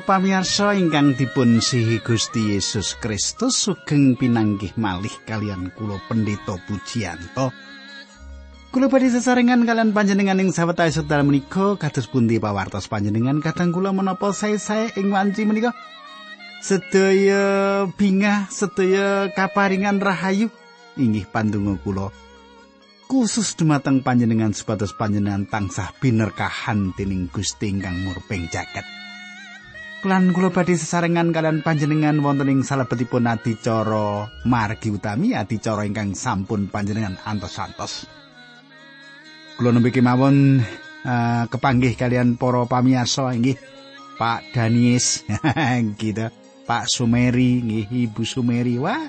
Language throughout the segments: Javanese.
Para pamirsa ingkang dipun sihi Gusti Yesus Kristus sugeng pinanggih malih kalian kula pendeta Pujiyanto. Kula badhe sesarengan kalian panjenengan ing sawetawis sedal menika kados pundi pawartos panjenengan kadang kula menapa sae-sae ing wanci menika. Sedaya bingah, sedaya kaparingan rahayu inggih pandonga kula. Khusus dumateng panjenengan supados panjenengan tansah binerkahan dening Gusti ingkang murping jagat. Lan kula badhe sesarengan kalian panjenengan wonten ing salebetipun adicara margi utami adicara ingkang sampun panjenengan antos-antos. Kula nembe kemawon uh, kepanggih kalian para pamirsa inggih Pak Danies gitu. Pak Sumeri nggih Ibu Sumeri wah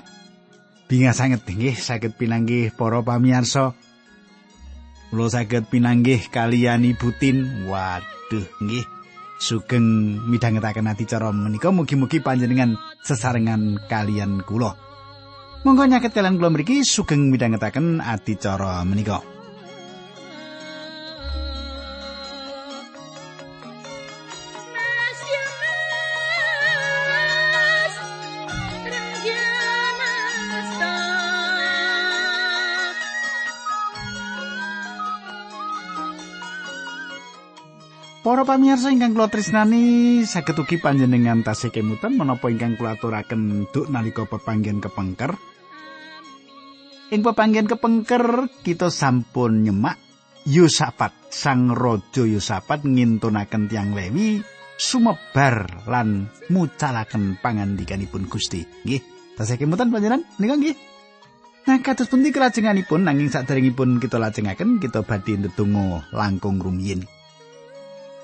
bingung sanget nggih saged pinanggih para pamirsa. Kula saged pinanggih kalian Ibu Tin. Waduh nggih sugeng midhangetaken adicara menika mugi-mugi panjenengan sesarengan kalian kula. Monggo nyaket kalian kula mriki sugeng midhangetaken adicara menika. Para pamirsa ingkang kula tresnani saged ugi panjenengan tasih kemutan menapa ingkang kula aturaken duk nalika pepanggen kepengker. Ing pepanggen kepengker kita sampun nyemak Yusafat sang raja Yusafat ngintunaken tiang Lewi sumebar lan mucalaken pangandikanipun Gusti. Nggih, tasih kemutan panjenengan nika nggih. Nah, kados pundi kelajenganipun nanging saderengipun kita lajengaken kita badhe ndedonga langkung rumiyin.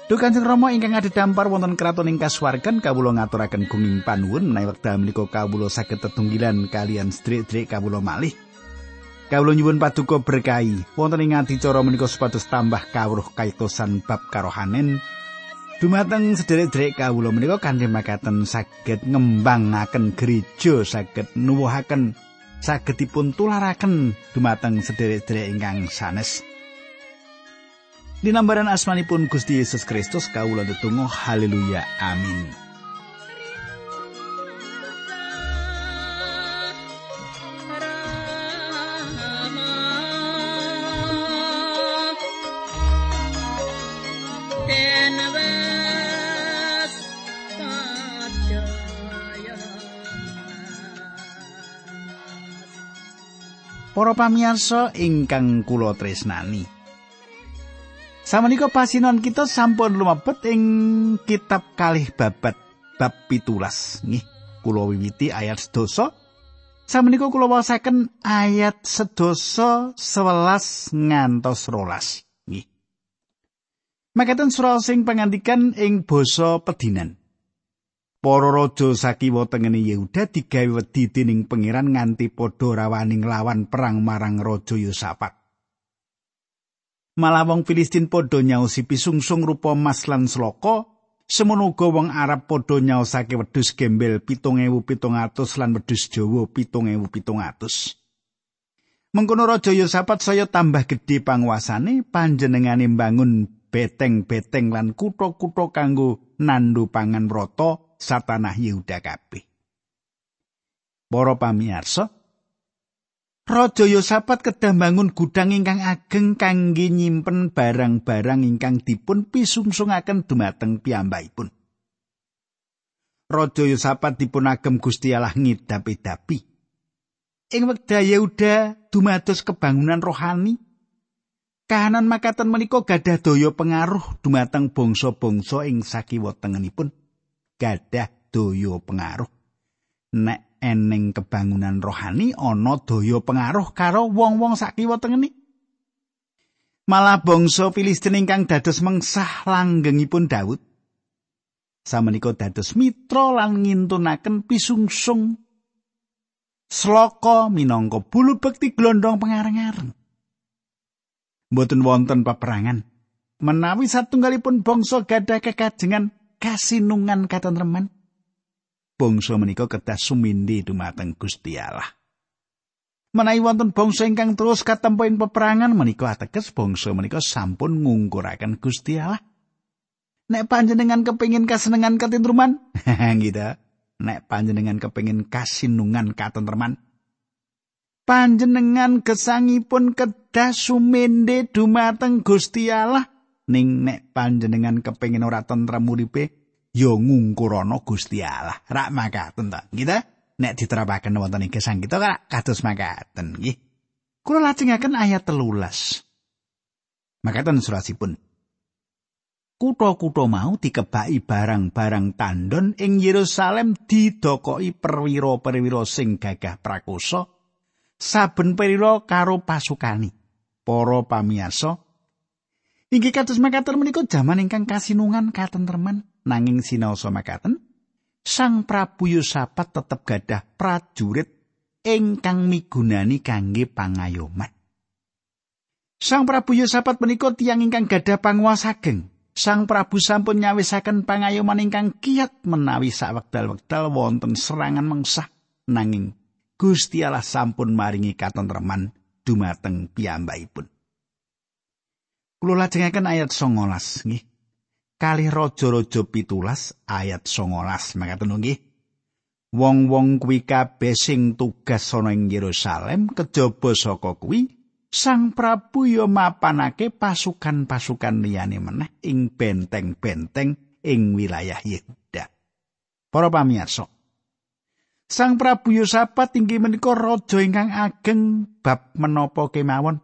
Duh Kanjeng Rama ingkang adhedhampar wonten kraton ing kasuwargan kawula ngaturaken gunging panuwun menawi wekdal menika kawula saged tetunggilan kalian sedherek-sedherek kawula malih. Kawula nyuwun paduka berkahi wonten ing adicara menika supados tambah kawruh kaitosan bab karohanen. Dumateng sedherek-sedherek kawula menika kanthi makaten saged ngembangaken gereja saged nuwuhaken saged dipun tularaken dumateng sedherek-sedherek ingkang sanes. Dinambaran asmanipun Gusti Yesus Kristus kawula tetunggu haleluya amin. Para pamirsa ingkang kula tresnani Samenika pasinon kita sampun lumebet ing kitab kalih babat bab pitulas. Nggih kula wiwiti ayat sedoso. Samenika kula wasaken ayat sedoso 11 ngantos rolas. Nggih. Makaten surah sing pangandikan ing basa pedinan. Para raja sakiwa tengene Yehuda digawe wedi dening pangeran nganti padha rawaning lawan perang marang raja Yosafat malah wong Filistin padha nyaosi pisungsung rupa mas lan sloka semono uga wong Arab padha nyaosake wedhus gembel 7700 lan wedhus Jawa 7700 Mengkono Raja Yosafat saya tambah gedhe panguasane panjenengane mbangun beteng-beteng lan kutha-kutha kanggo nandu pangan rata satanah Yehuda kabeh. Para pamirsa, Raja Yosafat kedah bangun gudang ingkang ageng kangge nyimpen barang-barang ingkang dipun pisungsungaken dumateng piyambakipun. Raja Yosafat dipun agem Gusti Allah ngidapi-dapi. Ing wekdal Yehuda dumados kebangunan rohani, kahanan makaten menika gadah daya pengaruh dumateng bangsa-bangsa ing sakiwa tengenipun. Gadah daya pengaruh. Nek eneng kebangunan rohani ana daya pengaruh karo wong-wong sakiwa tengene. Malah bangsa Filistin ingkang dados mengsah langgengipun Daud samenika dados mitra lan ngintunaken pisungsung sloka minangka bulu bekti glondong pengareng-areng. Mboten wonten peperangan menawi satunggalipun bangsa gadah kekajengan kasinungan katentreman. Bangsa menika kedah sumindi dumateng Gusti Allah. Menawi wonten bangsa ingkang terus katempo ing peperangan menika ateges bangsa menika sampun ngungkuraken Gusti Allah. nek panjenengan kepingin kasenengan katentruman gitu nek panjenengan kepingin kasinungan katentreman panjenengan gesangipun kedah sumende dumateng Gusti Allah ning nek panjenengan kepingin ora tentrem uripe ya ngungkurana Gusti Allah. Rak makaten ta gitu nek diterapaken wonten ing gesang kita kados makaten. Nggih. Kula lajengaken ayat telulas. Makaten surasipun. Kutha-kutha mau dikebaki barang-barang tandon ing Yerusalem didokoki perwira-perwira sing gagah prakosa saben perwira karo pasukani. Para pamirsa, inggih kados makaten menika jaman ingkang kasinungan katentreman nanging sinaosa makaten Sang Prabu Yosafat tetep gadah prajurit ingkang migunani kangge pangayoman. Sang Prabu Yosafat menika tiyang ingkang gadah panguwasa. Sang Prabu sampun nyawisaken pangayoman ingkang kiat menawi sak wekdal-wekdal wonten serangan mengsah nanging Gusti Allah sampun maringi katentreman dumateng piyambakipun. Kula lajengaken ayat 19 nggih. Kalih raja-raja pitulas ayat 19 makaten nggih. Wong-wong kuwi kabeh sing tugas ana ing Yerusalem kejaba saka kuwi Sang Prabu yo mapanake pasukan-pasukan liyane meneh ing benteng-benteng ing wilayah Yehuda. Para pamirsa. Sang Prabu Yosafat inggih menika raja ingkang ageng bab menapa kemawon.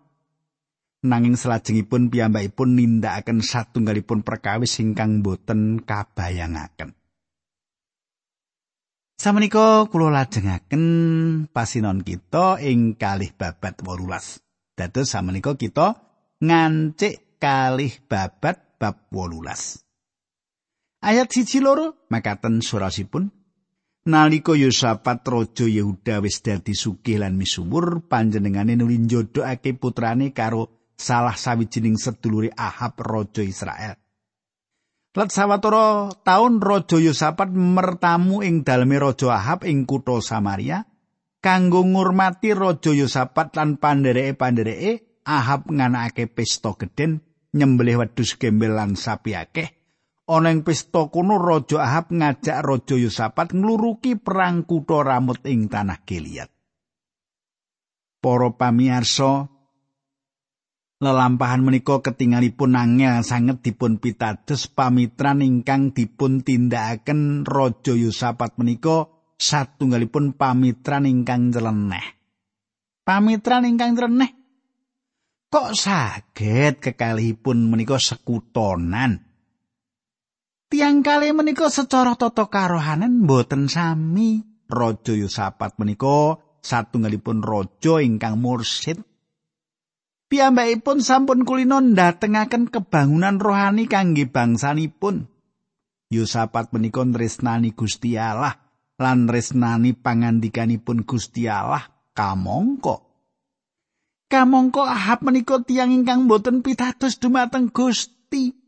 Nanging salajengipun piyambakipun nindakaken satunggalipun perkawis ingkang boten kabayangaken. Samenika kula lajengaken pasinon kita ing kalih babat 18. Dados samenika kita ngancik kalih babat bab 18. Ayat siji loro makaten surasipun Nalika Yosafat raja Yehuda wis dadi sugih lan misuwur panjenengane nuli njodhokake putrane karo salah sawijining sedulure Ahab raja Israel. Lat sawetara taun raja Yosafat mertamu ing daleme raja Ahab ing kutha Samaria kanggo ngurmati raja Yosafat lan pandereke-pandereke Ahab nganakake pesta gedhen nyembelih wedhus gembel lan sapi akeh ana ing pesta kuno raja Ahab ngajak raja Yosafat ngluruki perang kutha Ramut ing tanah Gilead Para pamirsa lelampahan menika ketingalipun angel sanget dipun pitados pamitran ingkang dipun tindakaken raja Yosafat menika satunggalipun pamitran ingkang nyeleneh. Pamitran ingkang nyeleneh kok saged kekalihipun menika sekutonan. Tiang kali menika secara tata karohanen boten sami. Raja Yosapat menika satunggalipun raja ingkang mursid. Piyambakipun sampun kulino ndatengaken kebangunan rohani kangge bangsanipun. Yosapat menika tresnani Gusti Allah lan resnani pangandikanipun Gusti Allah kamangka. Kamangka Ahab menika tiyang ingkang boten pitados dumateng Gusti.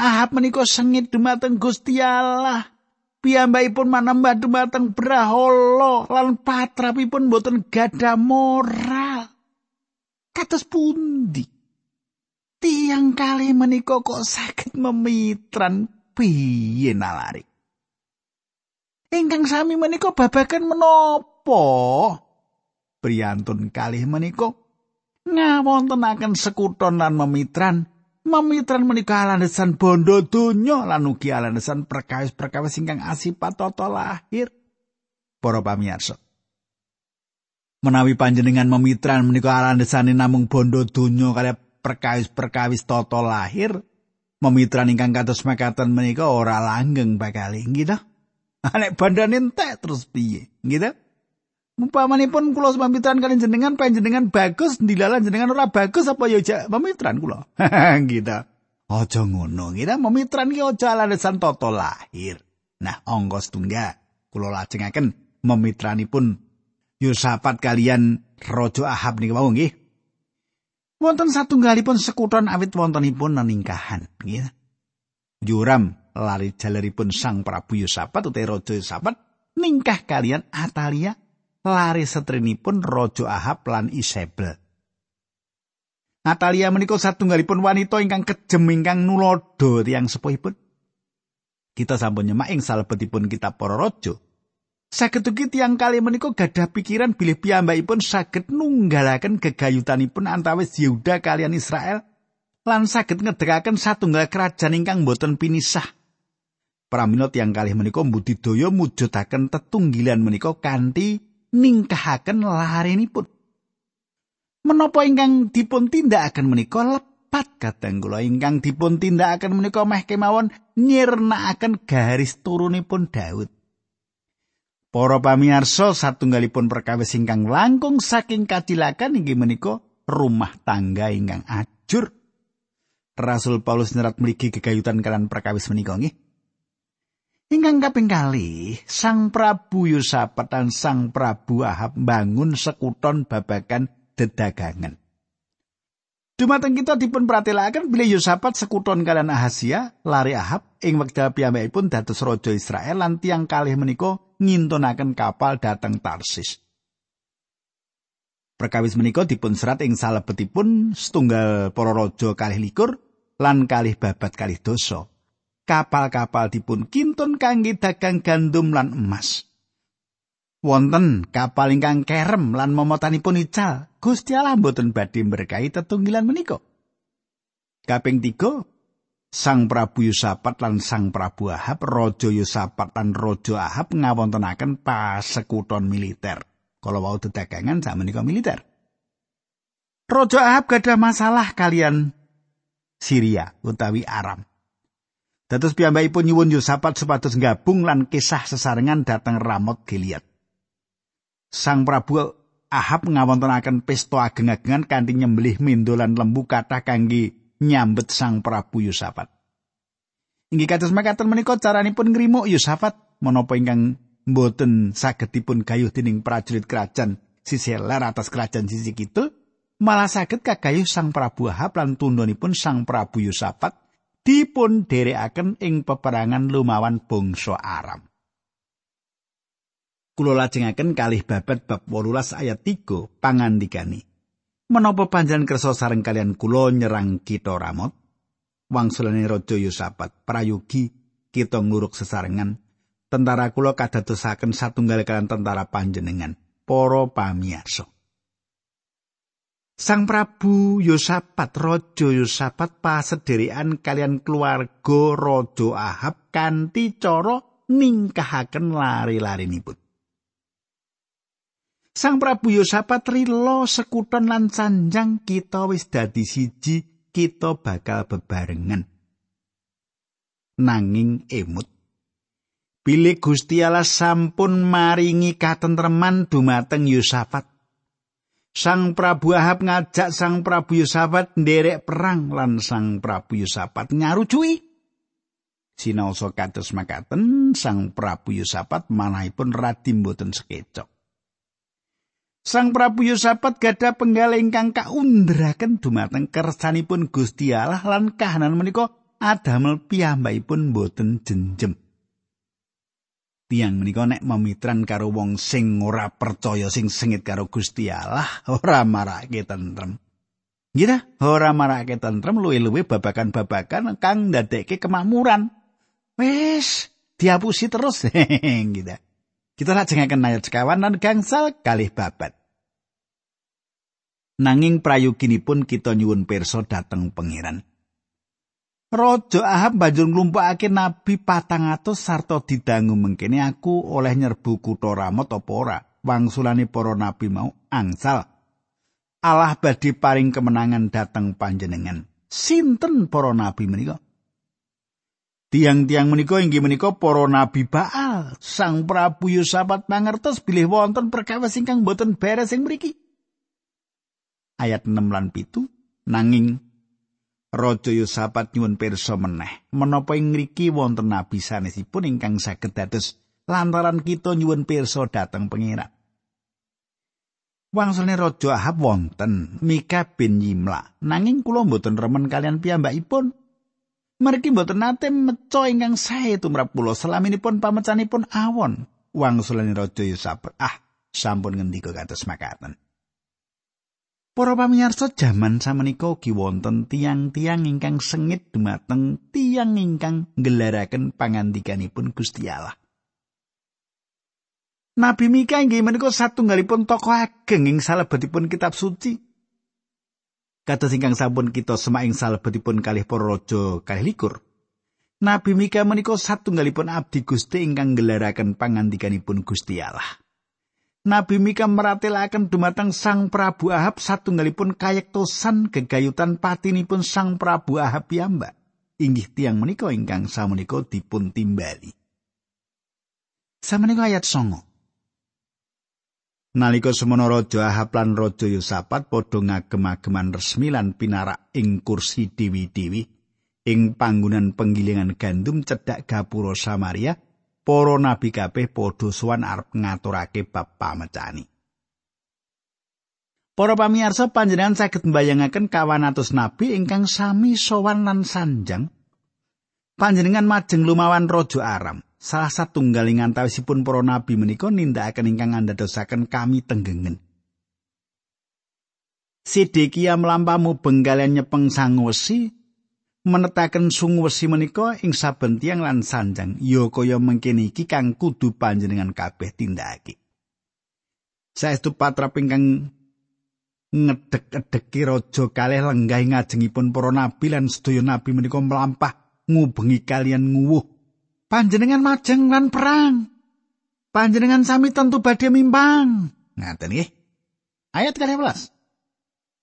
Ahab menika sengit dumateng Gusti Allah. Piyambakipun manembah dumateng brahala lan patrapipun boten gada moral kados pundi tiang kali menika kok saged memitran? Piye nalari? Ingkang sami menika babagan menapa? Priyantun kalih menika ngawontenaken sekuton lan memitran. Memitran menika alandesan bondo donya lan ugi alandesan perkawis-perkawis ingkang asipat tata lahir. Para pamirsa menawi panjenengan memitran menika alandesane namung bondo donya kaya perkawis-perkawis tata lahir memitran ingkang kados mekaten menika ora langgeng bakal inggih Nek bandane entek terus piye? Gitu. Mumpamanipun kula pamitan kalian jenengan panjenengan bagus dilalah jenengan ora bagus apa ya jak pamitran kula. gitu. Aja ngono, kita memitran ki aja alasan toto lahir. Nah, angka setunggal kula lajengaken memitranipun Yosafat kalian Raja Ahab niki wau nggih. Wonten satunggalipun sekuton awit wontenipun neningkahan, nggih. Juram lari jaleripun Sang Prabu Yosafat utawa Raja Yosafat ningkah kalian Atalia lari setrinipun Raja Ahab lan Isabel. Atalia menika satunggalipun wanita ingkang kejem ingkang nulodo tiyang sepuhipun. Kita sampun nyemak ing salebetipun kitab Para Raja. Saged ugi tiyang kali menika gadah pikiran bilih piyambakipun saged nunggalaken gegayutanipun antawis Yehuda kalian Israel lan saged ngedekaken satunggal kerajaan ingkang boten pinisah. Pramila tiyang kalih menika mbudidaya mujudaken tetunggilan menika kanthi ningkahaken larenipun. Menapa ingkang dipun tindakaken menika lepat kadang kula ingkang dipun tindakaken menika meh kemawon nyirnakaken garis turunipun Daud. Para pamirsa satunggalipun perkawis ingkang langkung saking kacilakan inggih menika rumah tangga ingkang ajur. Rasul Paulus nyerat mriki gegayutan kalian perkawis menika nggih. Ingkang kaping kali, Sang Prabu Yosafat dan Sang Prabu Ahab bangun sekuton babagan dedagangan. Dumateng kita dipun pratelaken bilih Yosafat sekuton kalian Ahasia, lari Ahab ing wekdal piyambakipun dados raja Israel lan tiyang kalih menika ngintunaken kapal dateng Tarsis. Perkawis menika dipun serat ing salebetipun setunggal para raja kalih likur lan kalih babat kalih dosa. kapal-kapal dipun kintun kangge dagang gandum lan emas. Wonten kapal ingkang kerem lan momotanipun ical, Gusti Allah mboten badhe berkahi tetunggilan menika. Kaping tiga, Sang Prabu Yusafat lan Sang Prabu Ahab, Raja Yusafat lan Raja Ahab ngawontenaken pasekuton militer. Kalau wau dedagangan sak menika militer. Raja Ahab gadah masalah kalian Syria utawi Aram. Dados piyambakipun nyuwun Yosafat supados gabung lan kisah sesarengan dhateng Ramot Gilead. Sang Prabu Ahab ngawontenaken pesta ageng-agengan kanthi nyembelih mendo lan lembu kathah kangge nyambet Sang Prabu Yosafat. Inggih kados makaten menika caranipun ngrimuk Yosafat menapa ingkang mboten saged dipun gayuh dening prajurit kerajaan sisi ler atas kerajaan sisi kidul malah saged kagayuh Sang Prabu Ahab lan tundhonipun Sang Prabu Yosafat dipun derekaken ing peperangan lumawan bangsa Aram. Kulo lajengaken kalih babat bab 18 ayat 3 pangandikani. Menapa panjenengan kersa sareng kalian kulo nyerang kita Ramot? Wangsulane Raja Yosafat prayogi kita nguruk sesarengan. Tentara kulo kadadosaken satunggal kalian tentara panjenengan. Para pamiyarsa. Sang Prabu Yosafat Raja Yosafat pasedherekan kalian keluarga Raja Ahab kanthi cara ningkahaken lari-larinipun. Sang Prabu Yosafat rilo sekuton lan sanjang kita wis dadi siji kita bakal bebarengan. Nanging emut Bilih Gusti Allah sampun maringi katentreman dumateng Yosafat Sang Prabu Ahab ngajak Sang Prabu Yosafat nderek perang lan Sang Prabu Yosafat ngarucui. Sinaosa kados makaten Sang Prabu Yosafat manahipun radi mboten sekecok. Sang Prabu Yosafat gada penggal ingkang kaundraken dumateng kersanipun Gusti Allah lan kahanan menika adamel piyambakipun boten jenjem. tiyang menika nek memitran karo wong sing ora percaya sing sengit karo Gusti Allah ora marake tentrem. Nggih ora marake tentrem luwe-luwe babakan-babakan kang ndadekke kemakmuran. Wis diapusi terus gitu. Kita lajengaken ayat sekawan lan gangsal kalih babat. Nanging prayoginipun kita nyuwun pirsa dhateng pangeran. Raja Ahab banjur nglumpukake nabi patang atus sarta didangu mengkene aku oleh nyerbu kutha Ramot apa ora. Wangsulane nabi mau angsal. Allah badhe paring kemenangan dateng panjenengan. Sinten para nabi menika? Tiang-tiang menika inggih menika para nabi Baal. Sang Prabu Yosafat mangertos bilih wonten perkawis ingkang boten beres ing mriki. Ayat 6 lan 7 nanging Raja Yosafat nyuwun pirsa meneh, menapa ing ngriki wonten nabi sanesipun ingkang saged dados lantaran kita nyuwun pirsa dhateng pangeran. Wangsulne Raja Ahab wonten Mika bin Yimla, nanging kula mboten remen kalian piyambakipun. Mergi mboten nate meca ingkang sae tumrap kula selaminipun pamecanipun awon. Wangsulane Raja Yosafat, ah sampun ngendika kados makaten. Para pamirsa jaman samenika ugi wonten tiang-tiang ingkang sengit dumateng tiang ingkang nggelaraken pangandikanipun Gusti Allah. Nabi Mika inggih menika satunggalipun tokoh ageng ing salebetipun kitab suci. Kados ingkang sampun kita semak ing salebetipun kalih para raja kalih likur. Nabi Mika menika satunggalipun abdi Gusti ingkang nggelaraken pangandikanipun Gusti Allah. Nabi Mika meratelaken dumateng Sang Prabu Ahab satunggalipun kayektosan gegayutan patinipun Sang Prabu Ahab piyambak. Inggih tiang menika ingkang samenika dipun timbali. Samenika ayat songo. Nalika semono raja Ahab lan raja Yosafat padha ngagem-ageman resmi lan pinarak ing kursi dewi-dewi ing panggonan penggilingan gandum cedhak gapura Samaria, para nabi kabeh padha sowan arep ngaturake bab pamecani. Para pamirsa panjenengan saged mbayangaken kawan atus nabi ingkang sami sowan lan sanjang. Panjenengan majeng lumawan Raja Aram. Salah satunggaling antawisipun para nabi menika nindakaken ingkang andadosaken kami tenggengen. Sidekia melampamu benggalian nyepeng sang wesi menetaken sungu wesi menika ing saben tiang lan sanjang. Ya kaya mengkene iki kang kudu panjenengan kabeh tindakake. Saestu patra pingkang ngedek-edeki raja kalih lenggah ngajengipun para nabi lan sedaya nabi menika melampah ngubengi kalian nguwuh panjenengan majeng lan perang panjenengan sami tentu badhe mimpang ngaten nggih ayat 12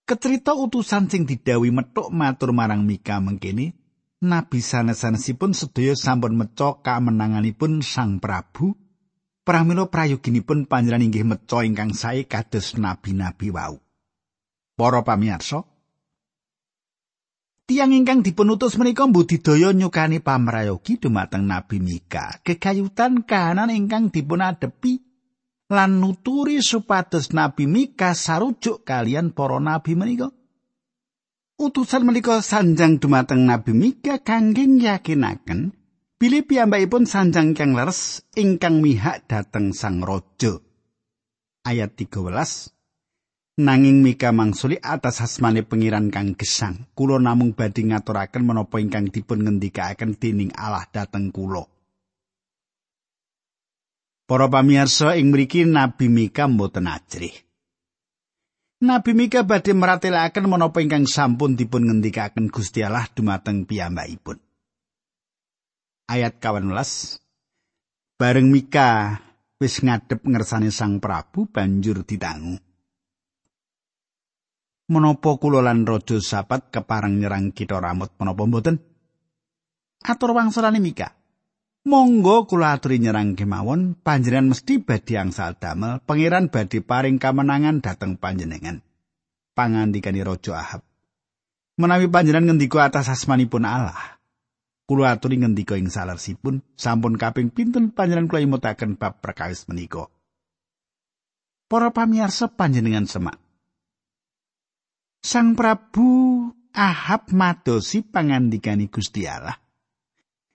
Kecerita utusan sing didawi metuk matur marang Mika mengkini, Nabi sanes-sanesipun sedaya sampun meca kamenanganipun Sang Prabu. Pramila prayoginipun panjenengan inggih meca ingkang sae kados nabi-nabi wau. Para pamirsa, tiang ingkang dipunutus menika mbudidaya nyukani pamrayogi dumateng Nabi Mika, kekayutan kahanan ingkang dipunadepi lan nuturi supados Nabi Mika sarujuk kalian para nabi menika. Utusan menika sanjang dumateng Nabi Mika kangge yakinaken bilih piyambakipun sanjang kang leres ingkang mihak dhateng sang raja. Ayat 13 Nanging Mika mangsuli atas asmane pengiran kang gesang. Kulo namung badhe ngaturaken menapa ingkang dipun ngendikaken dening Allah dhateng kula. Para pamirsa ing mriki Nabi Mika mboten ajrih. Nabi Mika badhe meratelaken menapa ingkang sampun dipun ngendikaken Gusti Allah dumateng piyambakipun. Ayat 18 Bareng Mika wis ngadep ngersane Sang Prabu banjur ditangu. Menapa kula lan raja sapat kepareng nyerang kita ramut menapa mboten? Atur wangsulane Mika. Monggo kula aturi nyerang kemawon, panjenengan mesti badhe angsal damel, pangeran badhe paring kamenangan dhateng panjenengan. Pangandikane Raja Ahab. Menawi panjenengan ngendika atas asmanipun Allah, kula aturi ngendika ing salersipun, sampun kaping pinten panjenengan kula imutaken bab perkawis menika. Para pamirsa panjenengan semak. Sang Prabu Ahab madosi pangandikani Gusti Allah.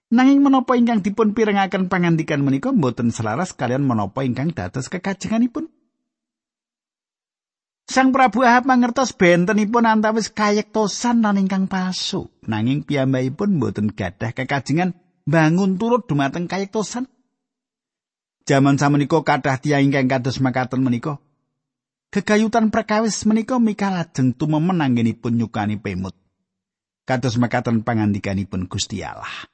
Nanging menapa ingkang dipun pirengaken pangandikan menika mboten selaras kalian menapa ingkang dados kekajenganipun. Sang Prabu Ahab mangertos bentenipun antawis kayektosan lan ingkang palsu. Nanging piyambakipun mboten gadah kekajengan bangun turut dumateng kayektosan. Jaman samenika kathah tiyang ingkang kados makaten menika. Kegayutan perkawis menika mika lajeng tumemen anggenipun nyukani pemut. Kados makaten pangandikanipun Gusti Allah.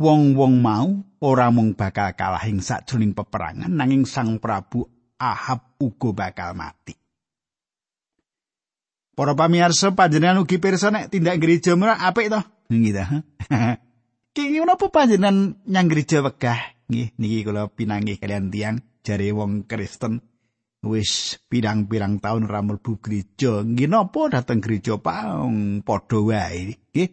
wong-wong mau ora mung bakal kalah ing sajroning peperangan nanging Sang Prabu Ahab uga bakal mati. Para pamirsa panjenengan ugi pirsa nek tindak gereja murah apik to? Nggih ta. Kiki menapa panjenengan nyang gereja wegah? Nggih, niki kula pinanggih kalian tiang jare wong Kristen wis pirang-pirang tahun ora mlebu gereja. Nggih napa dateng gereja paung padha wae. Nggih.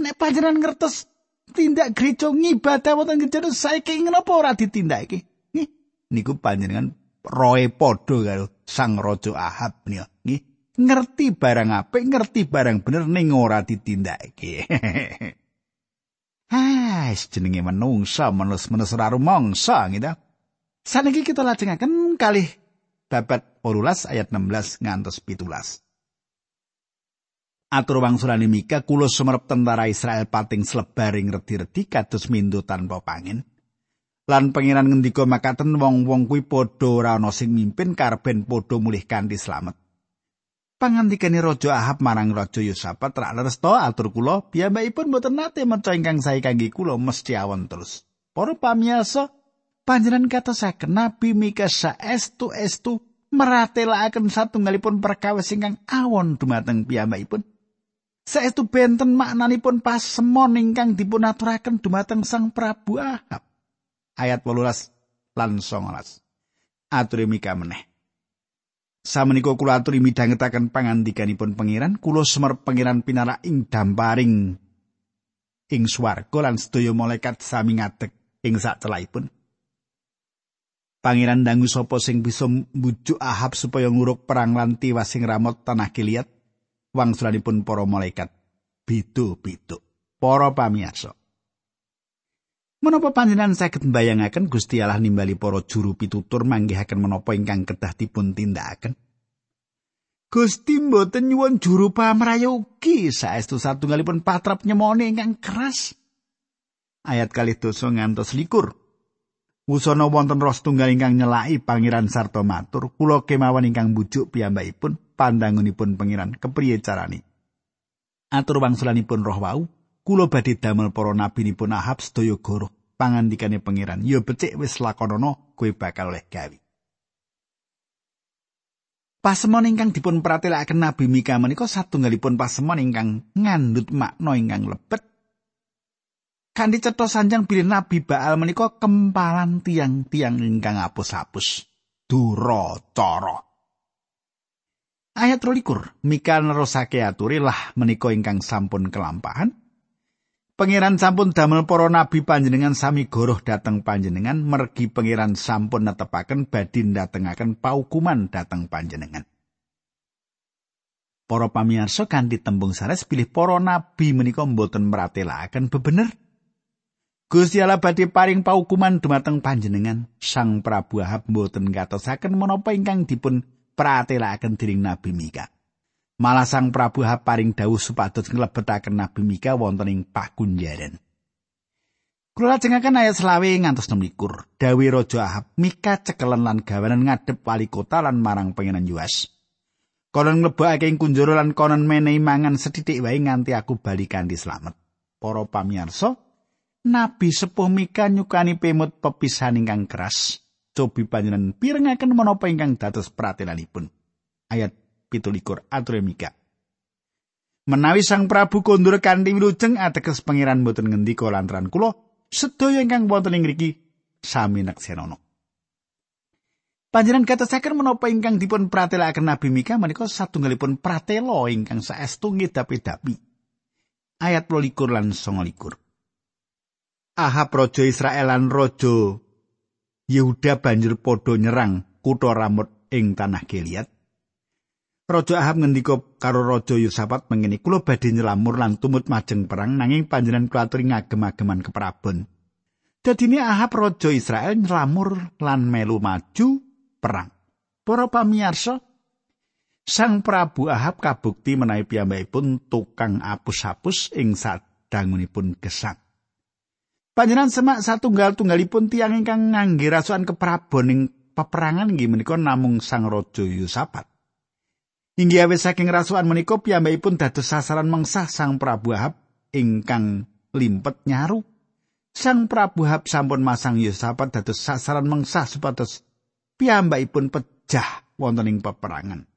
Nek panjenengan ngertos tindak gereja ngibadah wonten gereja saiki ngapa ora ditindakake? Nggih, niku panjenengan roe padha karo Sang Raja Ahab nika. Nggih, ngerti barang apik, ngerti barang bener ning ora ditindakake. Ha, jenenge menungsa menus-menus ora rumangsa gitu. Saniki kita lajengaken kalih babat 18 ayat 16 ngantos 17. Atur wangsulane Mika kula sumerep tentara Israel pating slebaring redi-redi kados mindu tanpa pangin. Lan pangeran ngendika makaten wong-wong kuwi padha ora ana sing mimpin karben padha mulih kanthi slamet. Pangandikane Raja Ahab marang Raja Yosafat rak leresto atur kula piyambakipun boten nate maca ingkang sae kangge kula mesti awon terus. Para pamirsa, panjenengan katosaken Nabi Mika saestu estu meratelaken satunggalipun perkawis ingkang awon dumateng piyambakipun. Saestu benten maknanipun pasemon ingkang dipun aturaken dumateng Sang Prabu Ahab. Ayat 18 lan 19. Aturi Mika meneh. Samenika kula aturi midhangetaken pangandikanipun pangeran, kula semer pangeran pinara ing damparing ing swarga lan sedaya malaikat sami ngadeg ing celaipun. Pangeran dangu sapa sing bisa mbujuk Ahab supaya nguruk perang lan tiwas sing ramot tanah Gilead wangsulanipun para malaikat. Bidu-bidu. Para pamirsa. Menapa panjenengan saged mbayangaken Gusti Allah nimbali para juru pitutur manggihaken menapa ingkang kedah dipun tindakaken? Gusti mboten nyuwun juru pamrayogi saestu satunggalipun patrap nyemone ingkang keras. ayat kali dosa ngantos likur. Wusana wonten roh tunggal ingkang nyelaki pangeran sarta matur, kula kemawan ingkang bujuk piyambakipun pandangunipun pangeran kepriye carane. Atur wangsulanipun roh wau, kula badhe damel para nabinipun Ahab sedaya goro pangandikane pangeran, ya becik wis lakonana kowe bakal oleh gawe. Pasemon ingkang dipun pratelakaken Nabi Mika menika satunggalipun pasemon ingkang ngandhut makna ingkang lebet Kanthi cetha sanjang bilih Nabi Baal menika kempalan tiang-tiang ingkang apus-apus. Duracara. Ayat 23, Mika nerusake aturi lah menika ingkang sampun kelampahan. Pangeran sampun damel para nabi panjenengan sami goroh dateng panjenengan mergi pangeran sampun netepaken badhe datengaken paukuman dateng panjenengan. Para pamirsa kanthi tembung sanes pilih para nabi menika mboten meratelaken bebener Gusti Allah badhe paring paukuman dumateng panjenengan. Sang Prabu Ahab mboten gatosaken menapa ingkang dipun pratelakaken dening Nabi Mika. Malah Sang Prabu Ahab paring dawuh supados nglebetaken Nabi Mika wonten ing pakunjaran. Kula lajengaken ayat selawe ngantos 16. Dawe Raja Ahab, Mika cekelen lan gawanan ngadep wali kota lan marang pengenan Yuas. Konon mlebokake ing kunjara lan konon menehi mangan sethithik wae nganti aku bali kanthi slamet. Para pamirsa, Nabi sepuh Mika nyukani pemut pepisahan ingkang keras. Cobi panjenengan pirengaken menapa ingkang dados pratelanipun. Ayat 17 atur Mika. Menawi Sang Prabu kondur kanthi wilujeng ateges pangeran boten ngendika lantaran kula sedaya ingkang wonten ing mriki sami neksenana. Panjenengan katasaken menapa ingkang dipun pratelakaken Nabi Mika menika satunggalipun pratela ingkang saestu ngedapi-dapi. Ayat 22 lan 29. Ahab raja Israel lan raja Yehuda banjur padha nyerang kutha Ramot ing tanah Gilead. Raja Ahab ngendika karo raja Yosafat mengene kula badhe nyelamur lan tumut majeng perang nanging panjenengan kuaturi ngagem-ageman keprabon. Dadine Ahab raja Israel nyelamur lan melu maju perang. Para pamirsa, Sang Prabu Ahab kabukti menawi piyambakipun tukang apus-apus ing sadangunipun gesang. Panjenengan semak satunggal-tunggalipun tiang ingkang ngangge rasukan keprabon ing peperangan inggih menika namung Sang Raja Yosafat. Inggih awis saking rasukan menika piyambakipun dados sasaran mengsah Sang Prabu Ahab ingkang limpet nyaru. Sang Prabu Ahab sampun masang Yosafat dados sasaran mengsah supados piyambakipun pejah wonten ing peperangan.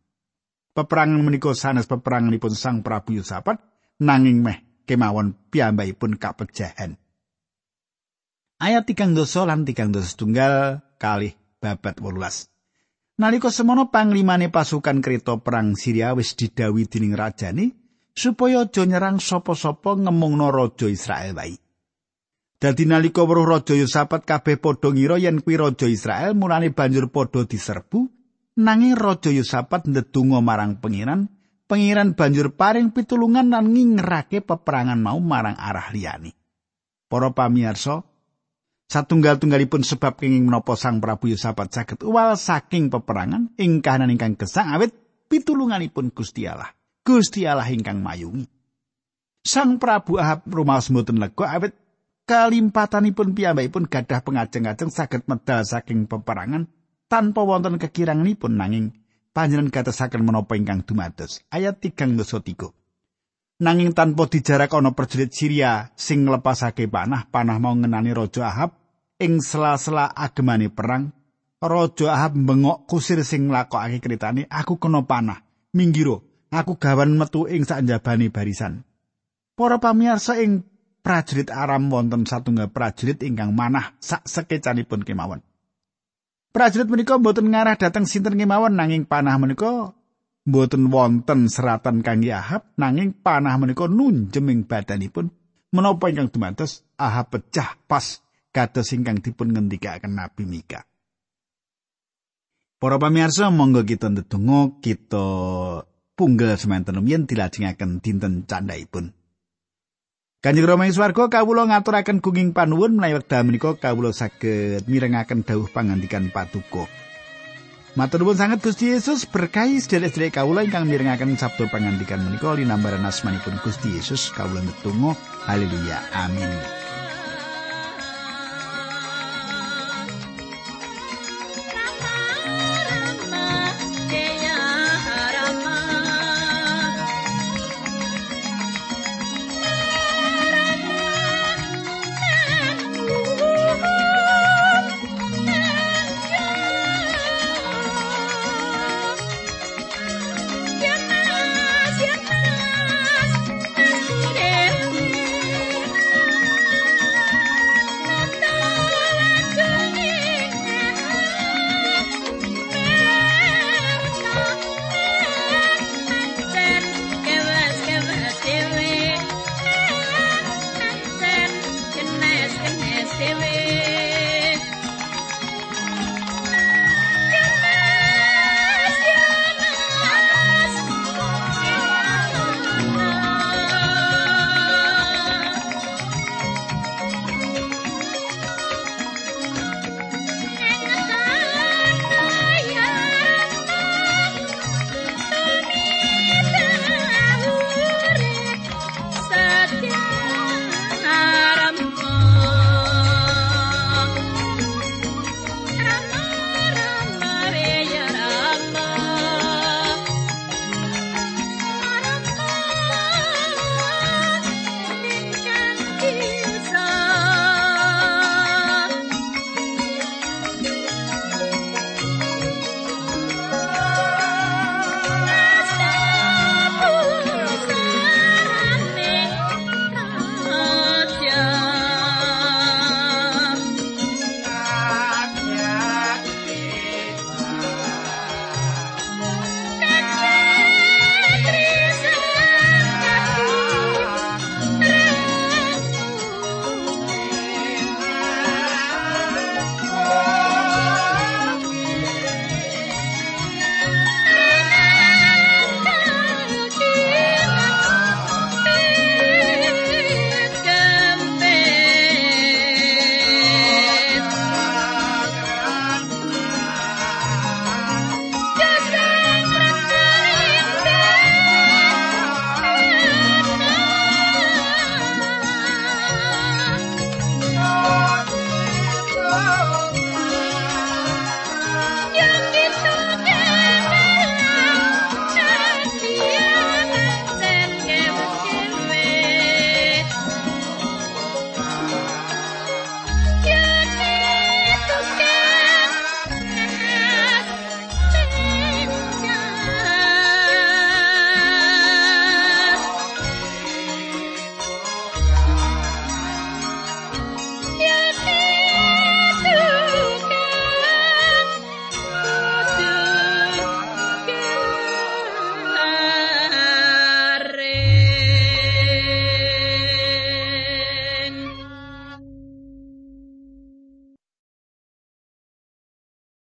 Peperangan menika sanes peperanganipun Sang Prabu Yosafat nanging meh kemawon piyambakipun kapejahan. Ayat tigang dosa lan tigang dosa setunggal kali babat wolulas. Nalika semono panglimane pasukan kereta perang Syria wis didawi dening rajane supaya aja nyerang sapa-sapa ngemungno raja Israel wae. Dadi nalika weruh raja Yosafat kabeh padha ngira yen kuwi raja Israel mulane banjur padha diserbu nanging raja Yosafat ndedonga marang pengiran pengiran banjur paring pitulungan lan ngingerake peperangan mau marang arah liyane. Para pamirsa, Satunggal-tunggalipun sebab kenging menapa Sang Prabu Yosafat saged uwal saking peperangan ing kahanan ingkang gesang awit pitulunganipun Gusti Allah. Gusti Allah ingkang mayungi. Sang Prabu Ahab rumaos mboten lega awit kalimpatanipun piyambakipun gadah pengajeng-ajeng saged medal saking peperangan tanpa wonten kekiranganipun nanging panjenengan gatesaken menapa ingkang dumados. Ayat 3 Nanging tanpa dijarak ana prajurit Syria sing nglepasake panah, panah mau ngenani Raja Ahab ing sela-sela agemane perang Raja Ahab bengok kusir sing nglakokake kritane aku kena panah. Minggiro aku gawan metu ing sanjabane barisan. Para pamirsa ing prajurit Aram wonten satunggal prajurit ingkang manah sak sekecanipun kemawon. Prajurit menika mboten ngarah dateng sinten kemawon nanging panah menika mboten wonten seratan kangge Ahab nanging panah menika nunjem ing badanipun menapa ingkang dumados Ahab pecah pas kados ingkang dipun ngendikaken Nabi Mika. Para pamirsa monggo kita ndedonga kita punggal semanten yen dilajengaken dinten candhaipun. Kanjeng Rama ing swarga kawula ngaturaken gunging panuwun menawi wekdal menika kawula saged mirengaken dawuh pangandikan patuko. Matur nuwun sanget Gusti Yesus. Berkahi sedherek-sedherek kawula ingkang mirengaken sabda pangandikan menika linambaran asmanipun Gusti Yesus. Kawula ndedonga haleluya. Amin.